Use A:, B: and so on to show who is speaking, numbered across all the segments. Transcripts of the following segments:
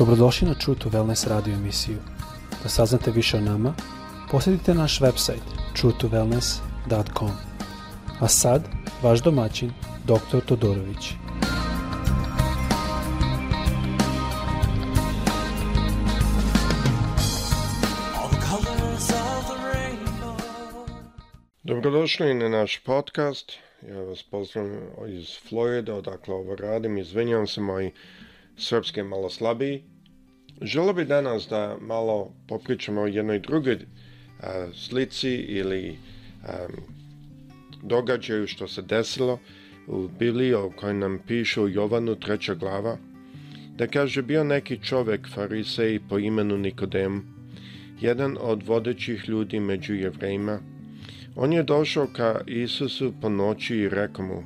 A: Dobrodošli na True to Wellness radio emisiju. Da saznate više o nama, posjetite naš website truetowellness.com. A sad, vaš domaćin, dr. Todorović.
B: Dobrodošli na naš podcast. Ja vas pozdravljam iz Floride, odakle ovo radim. Izvinjam se, moji srpske malo slabiji. Želio bi danas da malo popričamo o jednoj drugoj slici ili događaju što se desilo u Bibliji o kojoj nam piše u Jovanu treća glava da kaže bio neki čovjek farisej po imenu Nikodem, jedan od vodećih ljudi među jevrejima. On je došao ka Isusu po noći i rekao mu,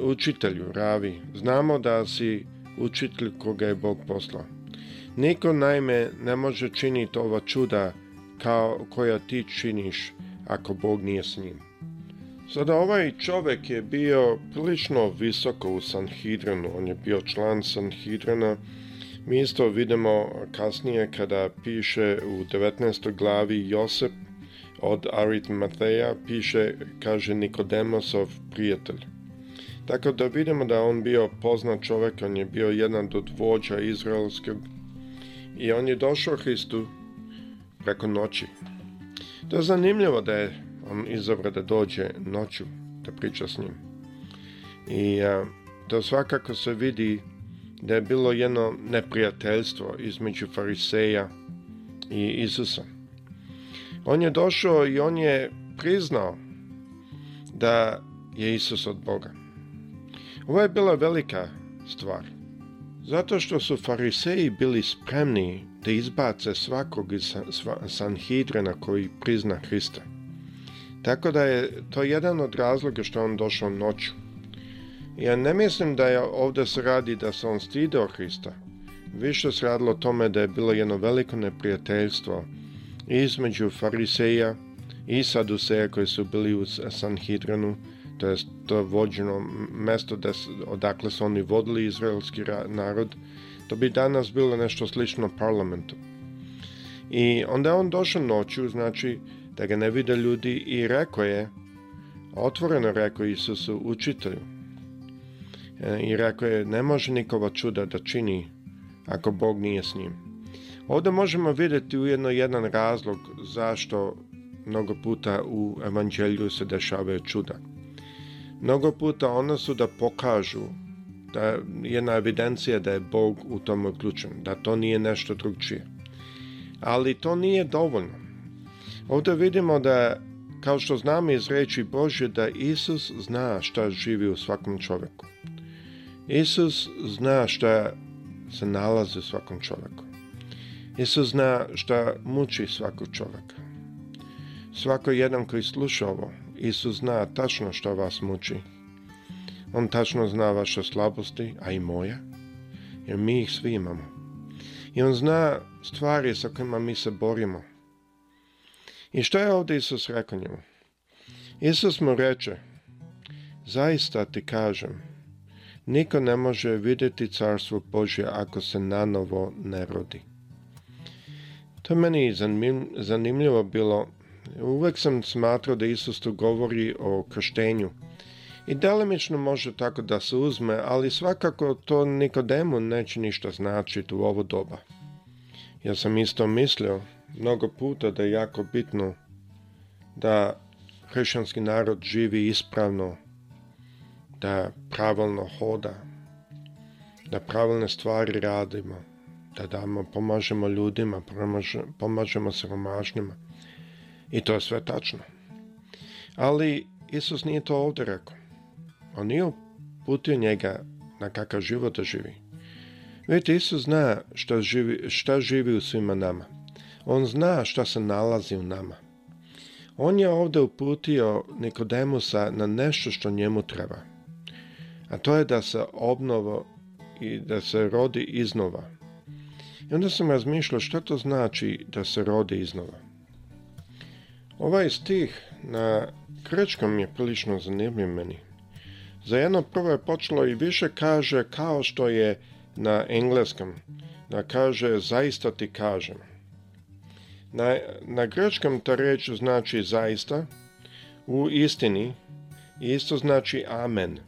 B: učitelju, ravi, znamo da si učitelj koga je Bog poslao. Niko naime ne može činiti ova čuda kao koja ti činiš ako Bog nije s njim. Sada ovaj čovjek je bio prilično visoko u Sanhidrenu, on je bio član Sanhidrena. Mi isto vidimo kasnije kada piše u 19. glavi Josep od Mateja piše, kaže Nikodemosov prijatelj. Tako da vidimo da on bio poznat čovjek, on je bio jedan od vođa izraelskog i on je došao Hristu preko noći. To je zanimljivo da je on izabrao da dođe noću, da priča s njim. I to svakako se vidi da je bilo jedno neprijateljstvo između fariseja i Isusa. On je došao i on je priznao da je Isus od Boga. Ovo je bila velika stvar. Zato što su fariseji bili spremni da izbace svakog iz Sanhidrena koji prizna Hrista. Tako da je to jedan od razloga što on došao noću. Ja ne mislim da je ovdje se radi da se on stideo Hrista. Više se radilo o tome da je bilo jedno veliko neprijateljstvo između fariseja i saduseja koji su bili u Sanhidrenu to je to vođeno mesto da odakle su oni vodili izraelski narod, to bi danas bilo nešto slično parlamentu. I onda je on došao noću, znači da ga ne vide ljudi i rekao je, otvoreno rekao Isusu učitelju, e, i rekao je ne može nikova čuda da čini ako Bog nije s njim. Ovdje možemo vidjeti ujedno jedan razlog zašto mnogo puta u evanđelju se dešavaju čuda. Mnogo puta ona su da pokažu da jedna evidencija da je Bog u tom uključen, da to nije nešto drugčije. Ali to nije dovoljno. Ovdje vidimo da, kao što znamo iz reči Božje, da Isus zna šta živi u svakom čovjeku. Isus zna šta se nalazi u svakom čovjeku. Isus zna šta muči svakog čovjeka. Svako jedan koji sluša ovo, Isus zna tačno što vas muči. On tačno zna vaše slabosti, a i moje, jer mi ih svi imamo. I on zna stvari sa kojima mi se borimo. I što je ovdje Isus rekao njemu? Isus mu reče, zaista ti kažem, niko ne može vidjeti carstvo Božje ako se nanovo ne rodi. To je meni zanimljivo bilo Uvek sam smatrao da Isus tu govori o krštenju. I delimično može tako da se uzme, ali svakako to Nikodemu neće ništa značiti u ovo doba. Ja sam isto mislio mnogo puta da je jako bitno da hrišćanski narod živi ispravno, da pravilno hoda, da pravilne stvari radimo, da damo, pomažemo ljudima, pomažemo siromašnjima. I to je sve tačno. Ali Isus nije to ovdje rekao. On nije uputio njega na kakav život da živi. Vidite, Isus zna šta živi, šta živi u svima nama. On zna šta se nalazi u nama. On je ovdje uputio Nikodemusa na nešto što njemu treba. A to je da se obnovo i da se rodi iznova. I onda sam razmišljao što to znači da se rodi iznova. Ovaj stih na krečkom je prilično zanimljiv meni. Za jedno prvo je počelo i više kaže kao što je na engleskom. Da kaže zaista ti kažem. Na, na grčkom ta reč znači zaista, u istini, isto znači amen.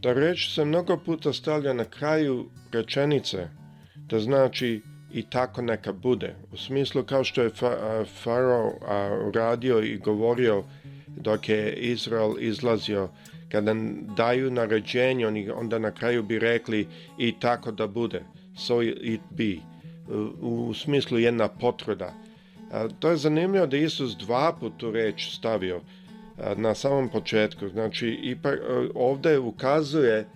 B: Ta reč se mnogo puta stavlja na kraju rečenice, da znači i tako neka bude. U smislu kao što je Farao radio i govorio dok je Izrael izlazio, kada daju naređenje, oni onda na kraju bi rekli i tako da bude, so it be, u, smislu jedna potvrda. To je zanimljivo da Isus dva put tu reč stavio na samom početku. Znači, ipak, ovdje ukazuje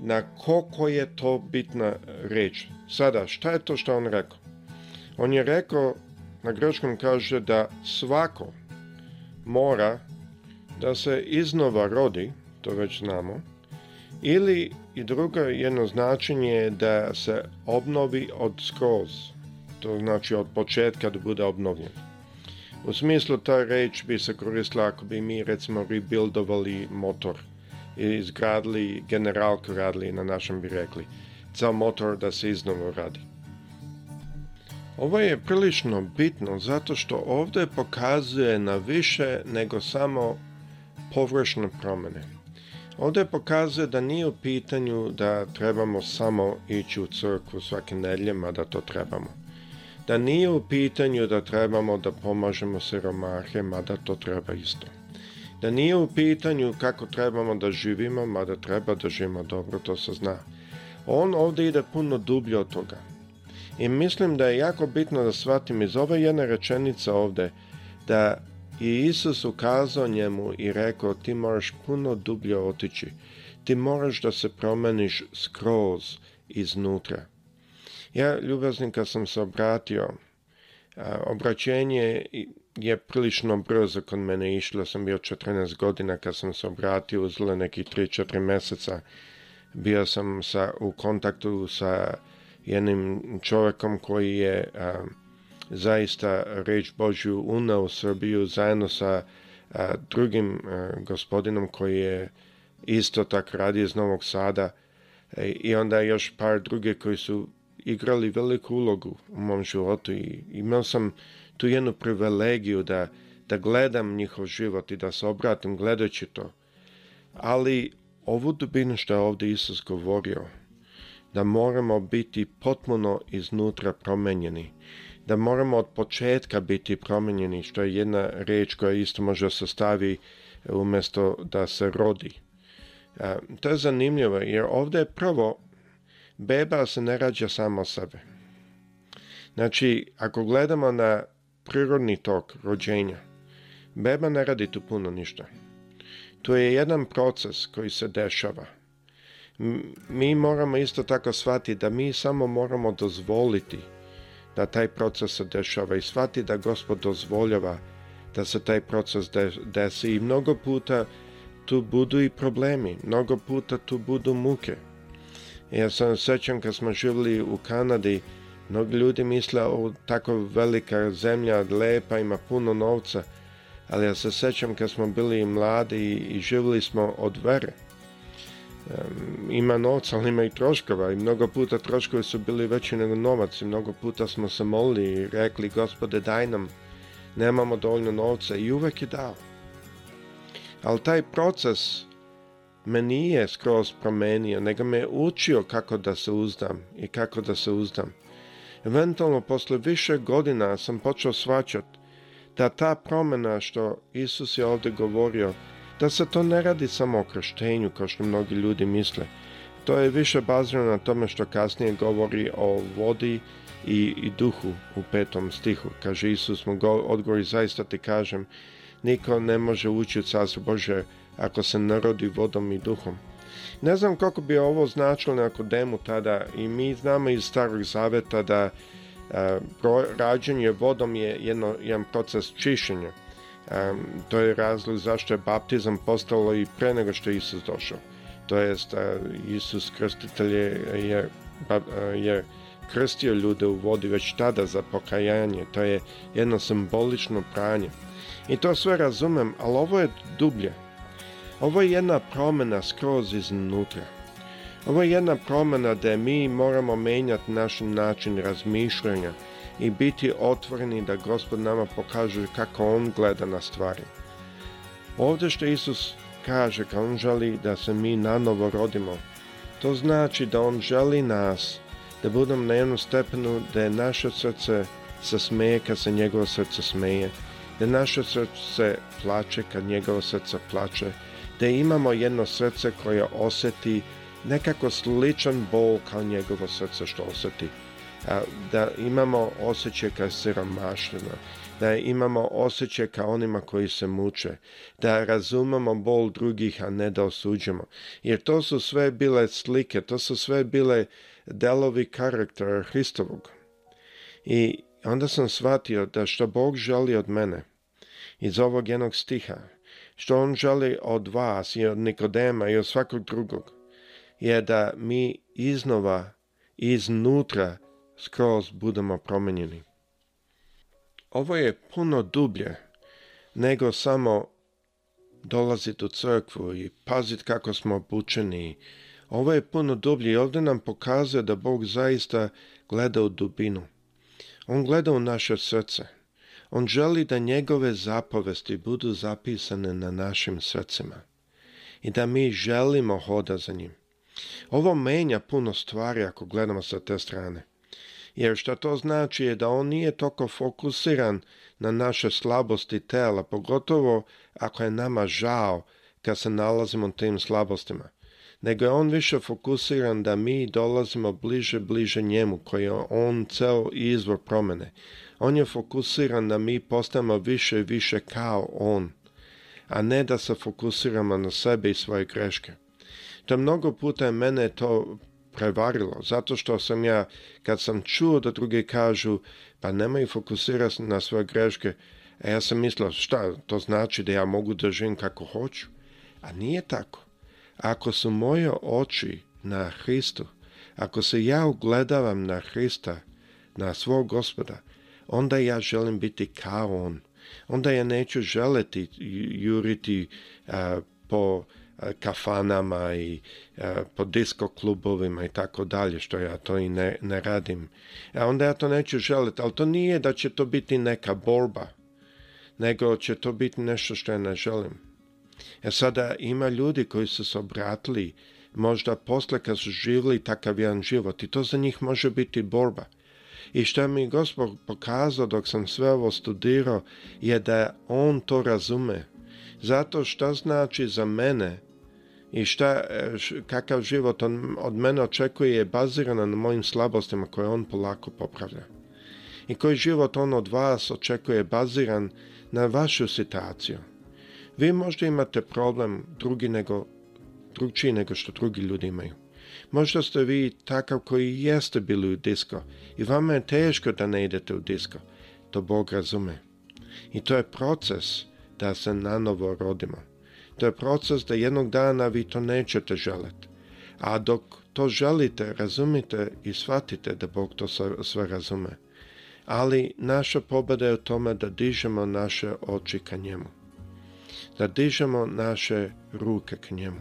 B: na koliko je to bitna reč. Sada, šta je to što on rekao? On je rekao, na greškom kaže da svako mora da se iznova rodi, to već znamo, ili i drugo jedno značenje je da se obnovi od skroz, to znači od početka da bude obnovljen. U smislu ta reč bi se koristila ako bi mi recimo rebuildovali motor i izgradili generalku radili na našem bi rekli za motor da se iznovu radi. Ovo je prilično bitno zato što ovdje pokazuje na više nego samo površne promjene. Ovdje pokazuje da nije u pitanju da trebamo samo ići u crkvu svake nedlje, mada to trebamo. Da nije u pitanju da trebamo da pomažemo siromahe, mada to treba isto. Da nije u pitanju kako trebamo da živimo, mada treba da živimo dobro, to se zna on ovdje ide puno dublje od toga. I mislim da je jako bitno da shvatim iz ove jedne rečenice ovdje da je Isus ukazao njemu i rekao ti moraš puno dublje otići. Ti moraš da se promeniš skroz iznutra. Ja ljubazni kad sam se obratio, obraćenje je prilično brzo kod mene išlo, sam bio 14 godina kad sam se obratio, uzelo nekih 3-4 mjeseca bio sam sa, u kontaktu sa jednim čovjekom koji je zaista reč Božju unao u Srbiju zajedno sa drugim gospodinom koji je isto tak radi iz Novog Sada e, i onda još par druge koji su igrali veliku ulogu u mom životu i imao sam tu jednu privilegiju da, da gledam njihov život i da se obratim gledajući to. Ali ovu dubinu što je ovdje Isus govorio, da moramo biti potpuno iznutra promenjeni, da moramo od početka biti promenjeni, što je jedna reč koja isto može se stavi umjesto da se rodi. E, to je zanimljivo, jer ovdje je prvo, beba se ne rađa samo sebe. Znači, ako gledamo na prirodni tok rođenja, beba ne radi tu puno ništa. To je jedan proces koji se dešava. Mi moramo isto tako shvatiti da mi samo moramo dozvoliti da taj proces se dešava i shvati da Gospod dozvoljava da se taj proces desi i mnogo puta tu budu i problemi, mnogo puta tu budu muke. Ja sam sjećam kad smo živjeli u Kanadi, mnogi ljudi misle o tako velika zemlja, lepa, ima puno novca, ali ja se sećam kad smo bili mladi i živjeli smo od vere. ima novca, ali ima i troškova i mnogo puta troškovi su bili veći nego novac i mnogo puta smo se molili i rekli gospode daj nam, nemamo dovoljno novca i uvek je dao. Ali taj proces me nije skroz promenio, nego me je učio kako da se uzdam i kako da se uzdam. Eventualno, posle više godina sam počeo svačat da ta promjena što Isus je ovdje govorio, da se to ne radi samo o krštenju, kao što mnogi ljudi misle. To je više bazirano na tome što kasnije govori o vodi i, i duhu u petom stihu. Kaže Isus mu odgovor i zaista ti kažem, niko ne može ući u Bože ako se narodi vodom i duhom. Ne znam kako bi ovo značilo na akademu tada i mi znamo iz starog zaveta da E, rađenje vodom je jedno, jedan proces čišenja e, to je razlog zašto je baptizam postalo i pre nego što je Isus došao. To jest, e, Isus krstitelj je, je krstio ljude u vodi već tada za pokajanje. To je jedno simbolično pranje. I to sve razumem, ali ovo je dublje. Ovo je jedna promjena skroz iznutra. Ovo je jedna promjena da mi moramo menjati naš način razmišljanja i biti otvoreni da gospod nama pokaže kako on gleda na stvari. Ovdje što Isus kaže kad on želi da se mi novo rodimo, to znači da on želi nas da budemo na jednom stepenu da je naše srce se smeje kad se njegovo srce smeje, da naše srce plače kad njegovo srce plače, da imamo jedno srce koje osjeti nekako sličan bol kao njegovo srce što osjeti. Da imamo osjećaj kao siromašljeno da imamo osjećaj kao onima koji se muče, da razumemo bol drugih, a ne da osuđemo Jer to su sve bile slike, to su sve bile delovi karaktera Hristovog. I onda sam shvatio da što Bog želi od mene, iz ovog jednog stiha, što On želi od vas i od Nikodema i od svakog drugog, je da mi iznova, iznutra, skroz budemo promenjeni. Ovo je puno dublje nego samo dolaziti u crkvu i paziti kako smo obučeni. Ovo je puno dublje i ovdje nam pokazuje da Bog zaista gleda u dubinu. On gleda u naše srce. On želi da njegove zapovesti budu zapisane na našim srcima i da mi želimo hoda za njim. Ovo menja puno stvari ako gledamo sa te strane. Jer što to znači je da on nije toliko fokusiran na naše slabosti tela, pogotovo ako je nama žao kad se nalazimo u tim slabostima. Nego je on više fokusiran da mi dolazimo bliže, bliže njemu, koji je on ceo izvor promene. On je fokusiran da mi postajemo više i više kao on, a ne da se fokusiramo na sebe i svoje greške. To mnogo puta mene to prevarilo, zato što sam ja, kad sam čuo da drugi kažu, pa nemoj fokusirati na svoje greške, a e, ja sam mislio, šta, to znači da ja mogu da živim kako hoću? A nije tako. Ako su moje oči na Hristu, ako se ja ugledavam na Hrista, na svog gospoda, onda ja želim biti kao on. Onda ja neću želiti juriti po Eh, kafanama i eh, po disko klubovima i tako dalje, što ja to i ne, ne radim. A onda ja to neću želiti, ali to nije da će to biti neka borba, nego će to biti nešto što ja ne želim. E sada ima ljudi koji su se obratili, možda posle kad su živjeli takav jedan život i to za njih može biti borba. I što mi Gospod pokazao dok sam sve ovo studirao je da on to razume. Zato što znači za mene i šta, e, kakav život on, od mene očekuje je bazirana na mojim slabostima koje on polako popravlja. I koji život on od vas očekuje baziran na vašu situaciju. Vi možda imate problem drugi nego, drugčiji nego što drugi ljudi imaju. Možda ste vi takav koji jeste bili u disko i vama je teško da ne idete u disko. To Bog razume. I to je proces da se nanovo rodimo. To je proces da jednog dana vi to nećete želiti. A dok to želite, razumite i shvatite da Bog to sve razume. Ali naša pobjeda je u tome da dižemo naše oči ka njemu. Da dižemo naše ruke k njemu.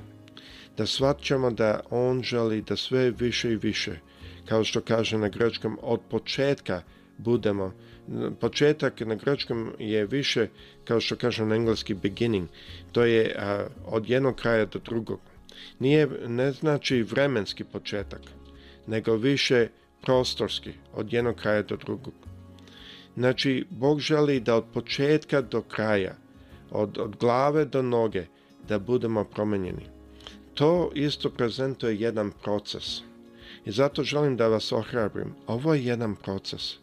B: Da shvaćamo da On želi da sve više i više, kao što kaže na grečkom, od početka budemo Početak na grčkom je više, kao što kažem na engleski, beginning. To je od jednog kraja do drugog. Nije, ne znači vremenski početak, nego više prostorski, od jednog kraja do drugog. Znači, Bog želi da od početka do kraja, od, od glave do noge, da budemo promenjeni. To isto prezentuje jedan proces. I zato želim da vas ohrabrim. Ovo je jedan proces.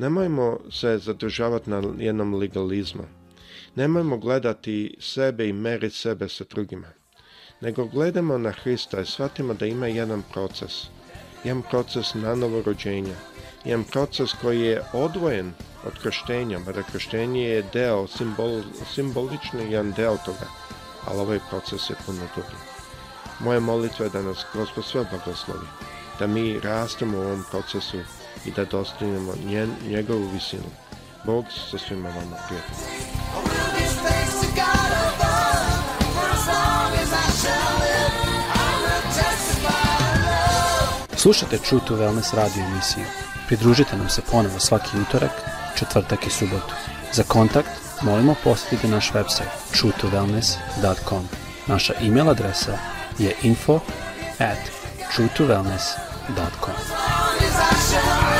B: Nemojmo se zadržavati na jednom legalizmu. Nemojmo gledati sebe i meriti sebe sa drugima. Nego gledamo na Hrista i shvatimo da ima jedan proces. Jedan proces na rođenja. Jedan proces koji je odvojen od krštenja, mada krštenje je deo, simbol, simbolični jedan deo toga, ali ovaj proces je puno drugi. Moja molitva je da nas Gospod sve blagoslovi, da mi rastemo u ovom procesu i da dostignemo njegovu visinu. Bog sa svima vama Slušajte True to Wellness radio emisiju. Pridružite nam se ponovo svaki utorak, četvrtak i subotu. Za kontakt molimo posjetiti naš website truetowellness.com. Naša e adresa je info at fashion.